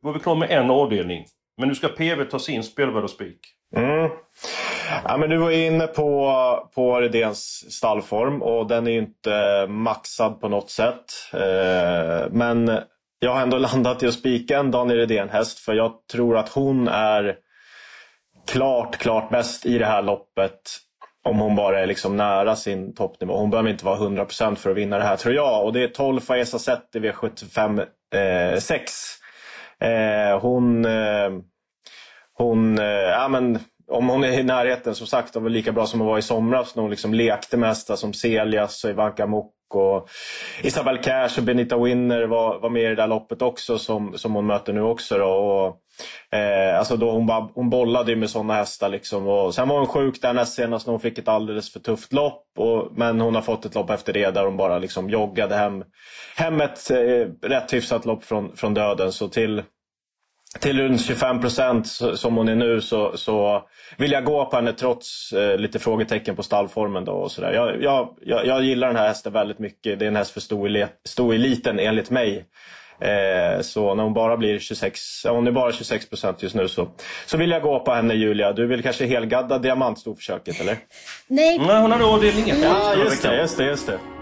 var vi klara med en avdelning. Men nu ska PV ta sin spelvärd och spik. Mm. Ja, men du var inne på, på Redéns stallform och den är ju inte eh, maxad på något sätt. Eh, men jag har ändå landat i att spika en Daniel Redén-häst för jag tror att hon är klart, klart bäst i det här loppet. Om hon bara är liksom nära sin toppnivå. Hon behöver inte vara 100% för att vinna det här tror jag. Och det är 12 Faesa Zet i V75 eh, 6. Eh, hon... Eh, hon, eh, ja men om hon är i närheten, som sagt, var lika bra som hon var i somras när hon liksom lekte hästar alltså, Som Celias och Ivanka Mok och Isabel Cash och Benita Winner var, var med i det där loppet också som, som hon möter nu också. Då. Och, eh, alltså då hon, bara, hon bollade ju med sådana hästar. Liksom. Och sen var hon sjuk där näst senast när hon fick ett alldeles för tufft lopp. Och, men hon har fått ett lopp efter det där hon bara liksom joggade hem, hem ett eh, rätt hyfsat lopp från, från döden. Så till till runt 25 procent som hon är nu så, så vill jag gå på henne trots eh, lite frågetecken på stallformen. Då och så där. Jag, jag, jag, gillar den här hästen väldigt mycket. Det är en häst för stor eliten enligt mig. Eh, så när hon bara blir 26, ja, hon är bara 26 procent just nu så, så vill jag gå på henne Julia. Du vill kanske helgadda diamantstorförsöket eller? Nej. Nej, hon hade avdelning Ja, just det, just det, just det.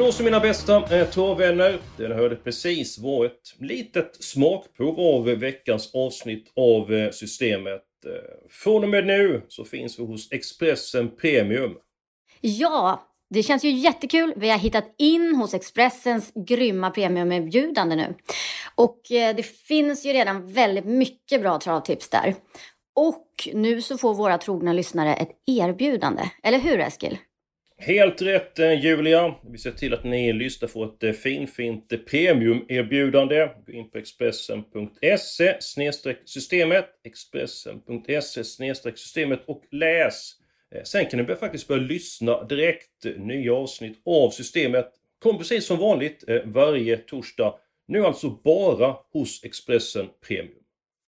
Då så mina bästa eh, travvänner. Den hörde precis var ett litet smakprov av veckans avsnitt av eh, Systemet. Eh, från och med nu så finns vi hos Expressen Premium. Ja, det känns ju jättekul. Vi har hittat in hos Expressens grymma premiumerbjudande nu. Och eh, det finns ju redan väldigt mycket bra travtips där. Och nu så får våra trogna lyssnare ett erbjudande. Eller hur Eskil? Helt rätt eh, Julia! Vi ser till att ni lyssnar får ett eh, finfint eh, premiumerbjudande. Gå in på Expressen.se systemet Expressen.se systemet och läs! Sen kan ni faktiskt börja lyssna direkt. Nya avsnitt av Systemet kommer precis som vanligt varje torsdag. Nu alltså bara hos Expressen Premium.